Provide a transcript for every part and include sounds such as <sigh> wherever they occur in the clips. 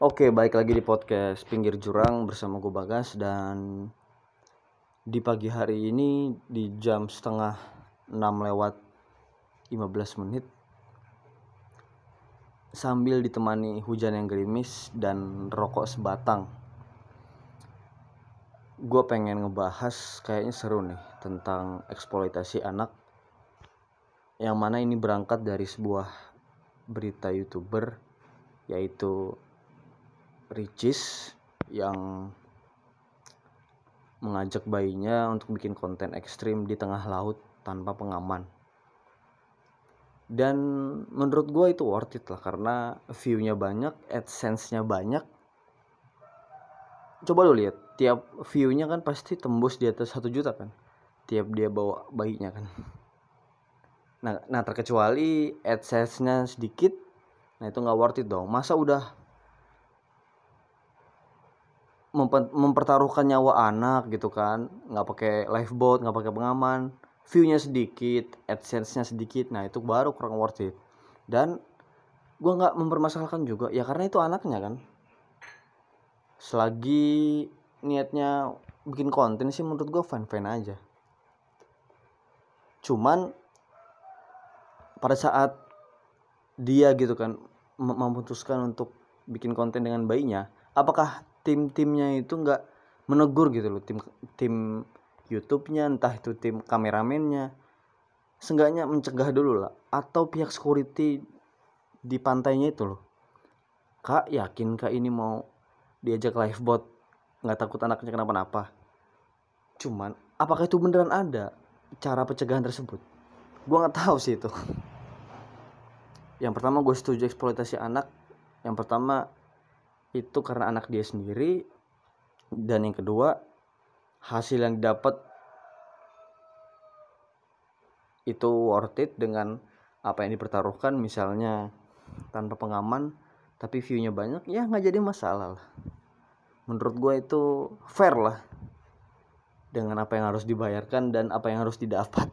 Oke, baik lagi di podcast Pinggir Jurang bersama gue Bagas dan di pagi hari ini di jam setengah 6 lewat 15 menit sambil ditemani hujan yang gerimis dan rokok sebatang gue pengen ngebahas kayaknya seru nih tentang eksploitasi anak yang mana ini berangkat dari sebuah berita youtuber yaitu Ricis yang mengajak bayinya untuk bikin konten ekstrim di tengah laut tanpa pengaman. Dan menurut gue itu worth it lah karena view-nya banyak adsense-nya banyak. Coba lo lihat tiap view-nya kan pasti tembus di atas satu juta kan tiap dia bawa bayinya kan. Nah nah terkecuali adsense-nya sedikit nah itu nggak worth it dong. Masa udah mempertaruhkan nyawa anak gitu kan. Nggak pakai lifeboat nggak pakai pengaman. Viewnya sedikit adsense-nya sedikit. Nah itu baru kurang worth it. Dan gue nggak mempermasalahkan juga ya karena itu anaknya kan. Selagi niatnya bikin konten sih menurut gue fan fan aja. Cuman pada saat dia gitu kan memutuskan untuk bikin konten dengan bayinya apakah tim-timnya itu nggak menegur gitu loh tim tim YouTube-nya entah itu tim kameramennya. Seenggaknya mencegah dulu lah. Atau pihak security di pantainya itu loh. Kak yakin kak ini mau diajak lifeboat? Nggak takut anaknya kenapa-napa? Cuman apakah itu beneran ada cara pencegahan tersebut? Gua nggak tahu sih itu. Yang pertama gue setuju eksploitasi anak. Yang pertama itu karena anak dia sendiri. Dan yang kedua hasil yang didapat itu worth it dengan apa yang dipertaruhkan. Misalnya tanpa pengaman tapi viewnya banyak ya nggak jadi masalah lah. Menurut gue itu fair lah dengan apa yang harus dibayarkan dan apa yang harus didapat.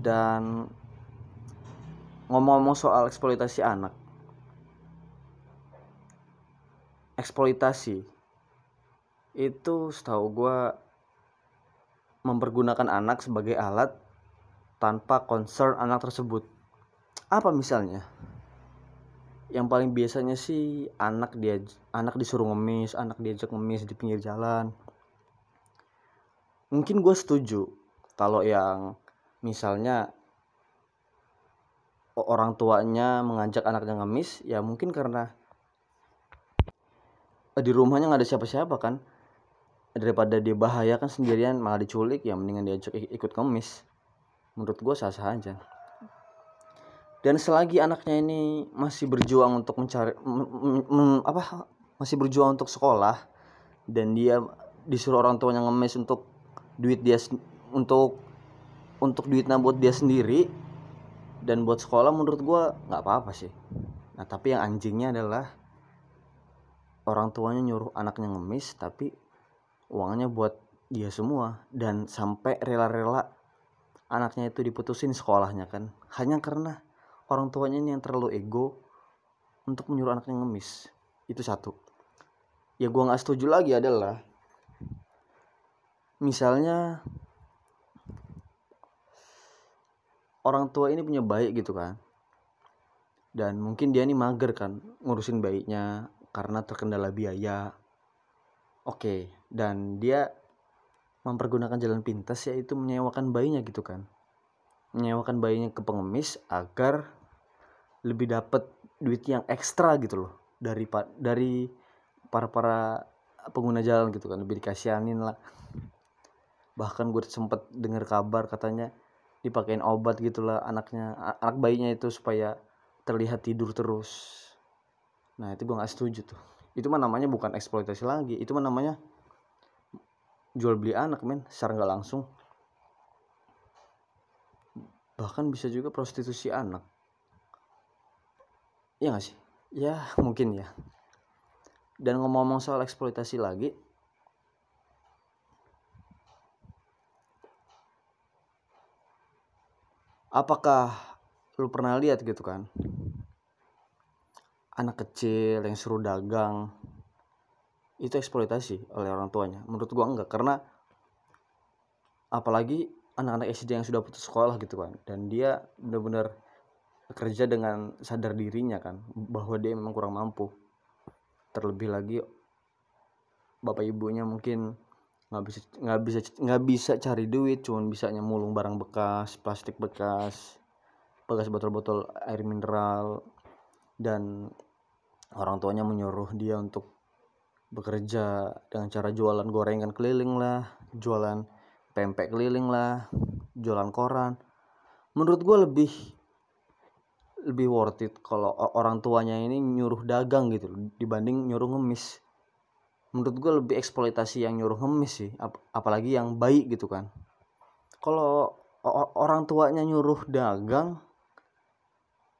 Dan ngomong-ngomong soal eksploitasi anak eksploitasi. Itu setahu gue mempergunakan anak sebagai alat tanpa concern anak tersebut. Apa misalnya? Yang paling biasanya sih anak dia anak disuruh ngemis anak diajak ngemis di pinggir jalan. Mungkin gue setuju kalau yang misalnya orang tuanya mengajak anaknya ngemis ya mungkin karena di rumahnya nggak ada siapa-siapa kan? Daripada dia bahaya kan sendirian malah diculik ya mendingan diajak ikut kemis menurut gue sah-sah aja. Dan selagi anaknya ini masih berjuang untuk mencari apa masih berjuang untuk sekolah dan dia disuruh orang tuanya ngemis untuk duit dia untuk untuk duitnya buat dia sendiri dan buat sekolah menurut gue nggak apa-apa sih. Nah tapi yang anjingnya adalah orang tuanya nyuruh anaknya ngemis tapi uangnya buat dia semua. Dan sampai rela-rela anaknya itu diputusin sekolahnya kan. Hanya karena orang tuanya ini yang terlalu ego untuk menyuruh anaknya ngemis. Itu satu. Ya gue nggak setuju lagi adalah misalnya orang tua ini punya bayi gitu kan. Dan mungkin dia ini mager kan ngurusin bayinya karena terkendala biaya. Oke, dan dia mempergunakan jalan pintas yaitu menyewakan bayinya gitu kan. Menyewakan bayinya ke pengemis agar lebih dapat duit yang ekstra gitu loh dari dari para para pengguna jalan gitu kan lebih dikasihanin lah bahkan gue sempet dengar kabar katanya dipakein obat gitulah anaknya anak bayinya itu supaya terlihat tidur terus nah itu gue nggak setuju tuh. Itu mah namanya bukan eksploitasi lagi. Itu mah namanya jual beli anak men. Secara nggak langsung. Bahkan bisa juga prostitusi anak. Ya nggak sih? Ya <laughs> mungkin ya. Dan ngomong-ngomong soal eksploitasi lagi apakah lu pernah lihat gitu kan anak kecil yang suruh dagang. Itu eksploitasi oleh orang tuanya. Menurut gua enggak karena apalagi anak-anak SD yang sudah putus sekolah gitu kan dan dia benar-benar kerja dengan sadar dirinya kan bahwa dia memang kurang mampu. Terlebih lagi bapak ibunya mungkin nggak bisa nggak bisa nggak bisa cari duit cuman bisa nyemulung barang bekas plastik bekas bekas botol-botol air mineral dan orang tuanya menyuruh dia untuk bekerja dengan cara jualan gorengan keliling lah jualan pempek keliling lah jualan koran. Menurut gue lebih lebih worth it kalau orang tuanya ini nyuruh dagang gitu dibanding nyuruh ngemis. Menurut gue lebih eksploitasi yang nyuruh ngemis sih Ap apalagi yang baik gitu kan. Kalau orang tuanya nyuruh dagang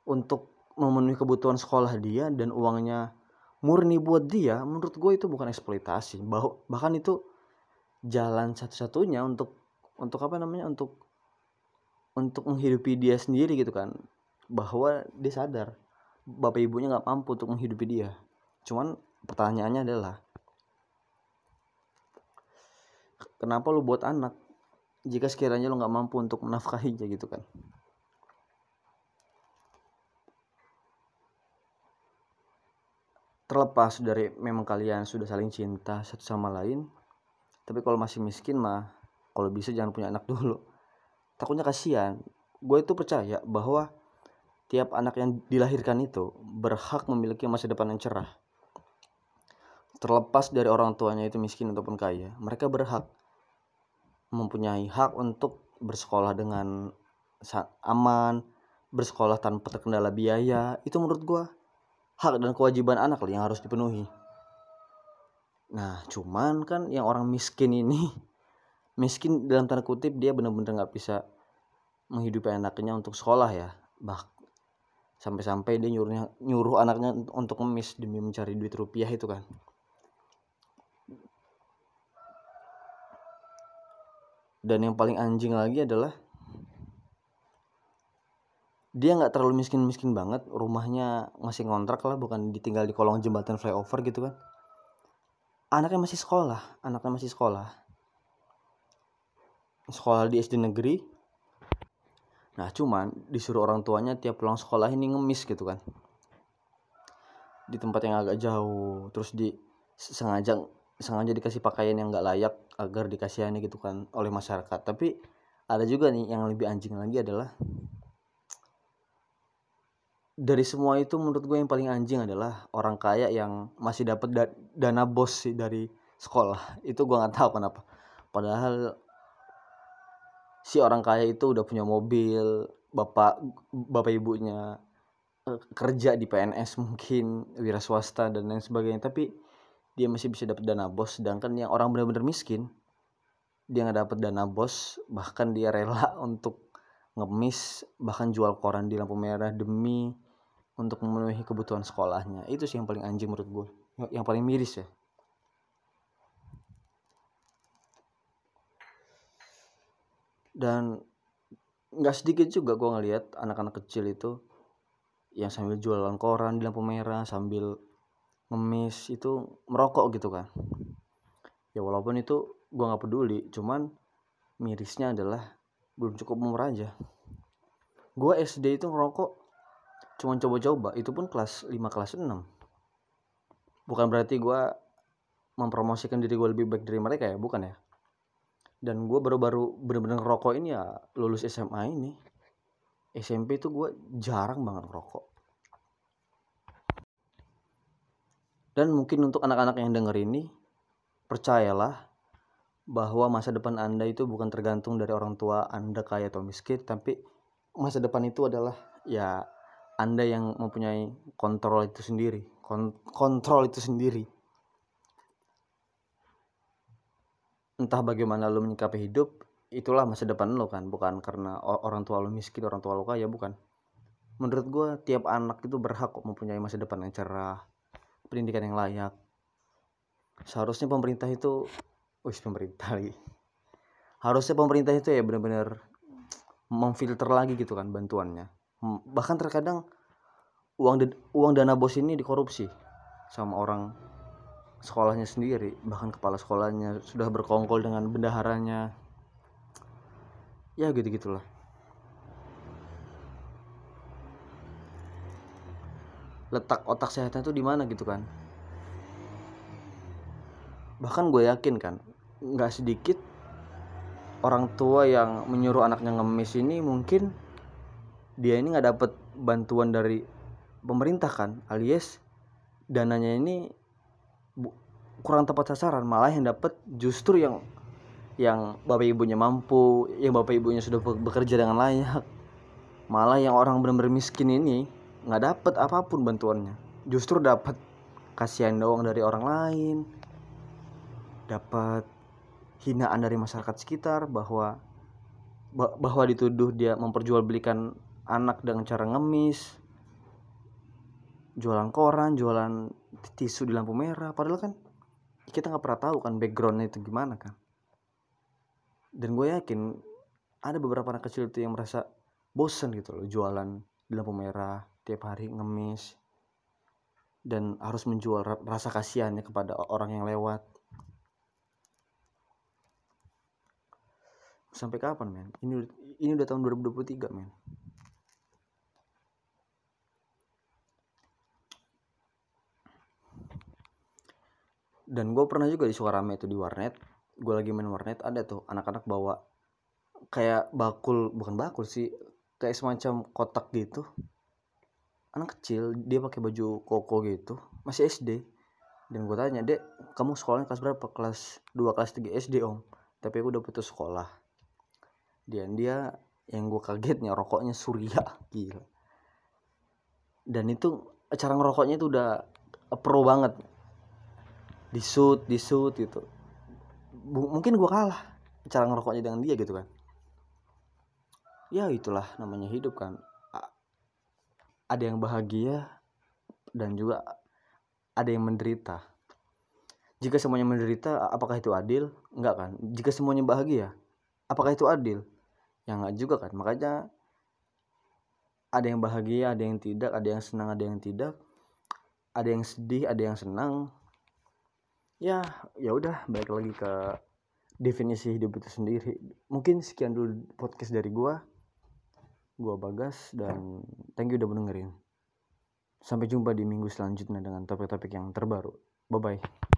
untuk memenuhi kebutuhan sekolah dia dan uangnya murni buat dia menurut gue itu bukan eksploitasi. Bah bahkan itu jalan satu-satunya untuk untuk apa namanya untuk untuk menghidupi dia sendiri gitu kan. Bahwa dia sadar bapak ibunya nggak mampu untuk menghidupi dia. Cuman pertanyaannya adalah kenapa lu buat anak jika sekiranya lu nggak mampu untuk menafkahinya gitu kan terlepas dari memang kalian sudah saling cinta satu sama lain tapi kalau masih miskin mah kalau bisa jangan punya anak <laughs> dulu. Takutnya kasihan. Gue itu percaya bahwa tiap anak yang dilahirkan itu berhak memiliki masa depan yang cerah. Terlepas dari orang tuanya itu miskin ataupun kaya mereka berhak mempunyai hak untuk bersekolah dengan aman bersekolah tanpa terkendala biaya. Itu menurut gue hak dan kewajiban anak yang harus dipenuhi. Nah, cuman kan yang orang miskin ini <laughs> miskin dalam tanda kutip dia benar-benar nggak bisa menghidupi anaknya untuk sekolah ya. Bah sampai-sampai dia nyuruhnya nyuruh anaknya untuk ngemis demi mencari duit rupiah itu kan. Dan yang paling anjing lagi adalah dia nggak terlalu miskin-miskin banget rumahnya masih ngontrak lah bukan ditinggal di kolong jembatan flyover gitu kan. Anaknya masih sekolah anaknya masih sekolah. Sekolah di SD negeri. Nah cuman disuruh orang tuanya tiap pulang sekolah ini ngemis gitu kan. Di tempat yang agak jauh terus di sengaja sengaja dikasih pakaian yang nggak layak agar dikasihani gitu kan oleh masyarakat. Tapi ada juga nih yang lebih anjing lagi adalah dari semua itu menurut gue yang paling anjing adalah orang kaya yang masih dapat da dana bos sih dari sekolah. <laughs> Itu gue nggak tahu kenapa. Padahal si orang kaya itu udah punya mobil bapak bapak ibunya eh, kerja di PNS mungkin wira swasta dan lain sebagainya. Tapi dia masih bisa dapat dana bos sedangkan yang orang benar-benar miskin dia nggak dapat dana bos bahkan dia rela <laughs> untuk ngemis bahkan jual koran di lampu merah demi untuk memenuhi kebutuhan sekolahnya. Itu sih yang paling anjing menurut gue yang paling miris ya. Dan nggak sedikit juga gue ngeliat anak-anak kecil itu yang sambil jualan koran di lampu merah sambil ngemis itu merokok gitu kan. Ya walaupun itu gue nggak peduli cuman mirisnya adalah belum cukup umur aja. Gue SD itu ngerokok cuma coba-coba itu pun kelas 5 kelas 6 bukan berarti gue mempromosikan diri gue lebih baik dari mereka ya bukan ya. Dan gue baru-baru bener-bener ngerokok ini ya lulus SMA ini. SMP itu gue jarang banget ngerokok. Dan mungkin untuk anak-anak yang denger ini percayalah bahwa masa depan anda itu bukan tergantung dari orang tua anda kaya atau miskin tapi masa depan itu adalah ya anda yang mempunyai kontrol itu sendiri. Kontrol itu sendiri. Entah bagaimana lo menyikapi hidup itulah masa depan lo kan bukan karena orang tua lo miskin orang tua lo kaya bukan. Menurut gue tiap anak itu berhak kok mempunyai masa depan yang cerah pendidikan yang layak. Seharusnya pemerintah itu wis pemerintah <laughs> lagi. Harusnya pemerintah itu ya benar-benar memfilter lagi gitu kan bantuannya bahkan terkadang uang uang dana bos ini dikorupsi sama orang sekolahnya sendiri bahkan kepala sekolahnya sudah berkongkol dengan bendaharanya. Ya gitu gitulah letak otak sehatnya tuh di mana gitu kan? Bahkan gue yakin kan nggak sedikit orang tua yang menyuruh anaknya ngemis ini mungkin dia ini nggak dapet bantuan dari pemerintah kan alias dananya ini kurang tepat sasaran malah yang dapat justru yang yang bapak ibunya mampu yang bapak ibunya sudah bekerja dengan layak. Malah yang orang benar-benar miskin ini nggak dapet apa pun bantuannya. Justru dapat kasihan doang dari orang lain. Dapat hinaan dari masyarakat sekitar bahwa bahwa dituduh dia memperjualbelikan anak dengan cara ngemis jualan koran jualan tisu di lampu merah. Padahal kan kita nggak pernah tahu kan backgroundnya itu gimana kan. Dan gue yakin ada beberapa anak kecil itu yang merasa bosen gitu loh jualan di lampu merah tiap hari ngemis dan harus menjual rasa kasihannya kepada orang yang lewat. Sampai kapan men? Ini ini udah tahun 2023 men dan gue pernah juga di Sukarame itu di warnet. Gue lagi main warnet ada tuh anak-anak bawa kayak bakul bukan bakul sih kayak semacam kotak gitu. Anak kecil dia pakai baju koko gitu masih SD dan gue tanya dek kamu sekolahnya kelas berapa? Kelas 2 kelas 3 SD om. Tapi aku udah putus sekolah. Dan dia yang gue kagetnya rokoknya surya. <laughs> Gila. Dan itu cara ngerokoknya itu udah pro banget disut disut gitu. Mungkin gue kalah cara ngerokoknya dengan dia gitu kan. Ya itulah namanya hidup kan. Ada yang bahagia dan juga ada yang menderita. Jika semuanya menderita apakah itu adil? Enggak kan. Jika semuanya bahagia apakah itu adil? Ya enggak juga kan. Makanya ada yang bahagia ada yang tidak ada yang senang ada yang tidak. Ada yang sedih ada yang senang ya ya udah balik lagi ke definisi hidup itu sendiri mungkin sekian dulu podcast dari gua Gua Bagas dan thank you udah mendengarin. Sampai jumpa di minggu selanjutnya dengan topik-topik yang terbaru. Bye bye.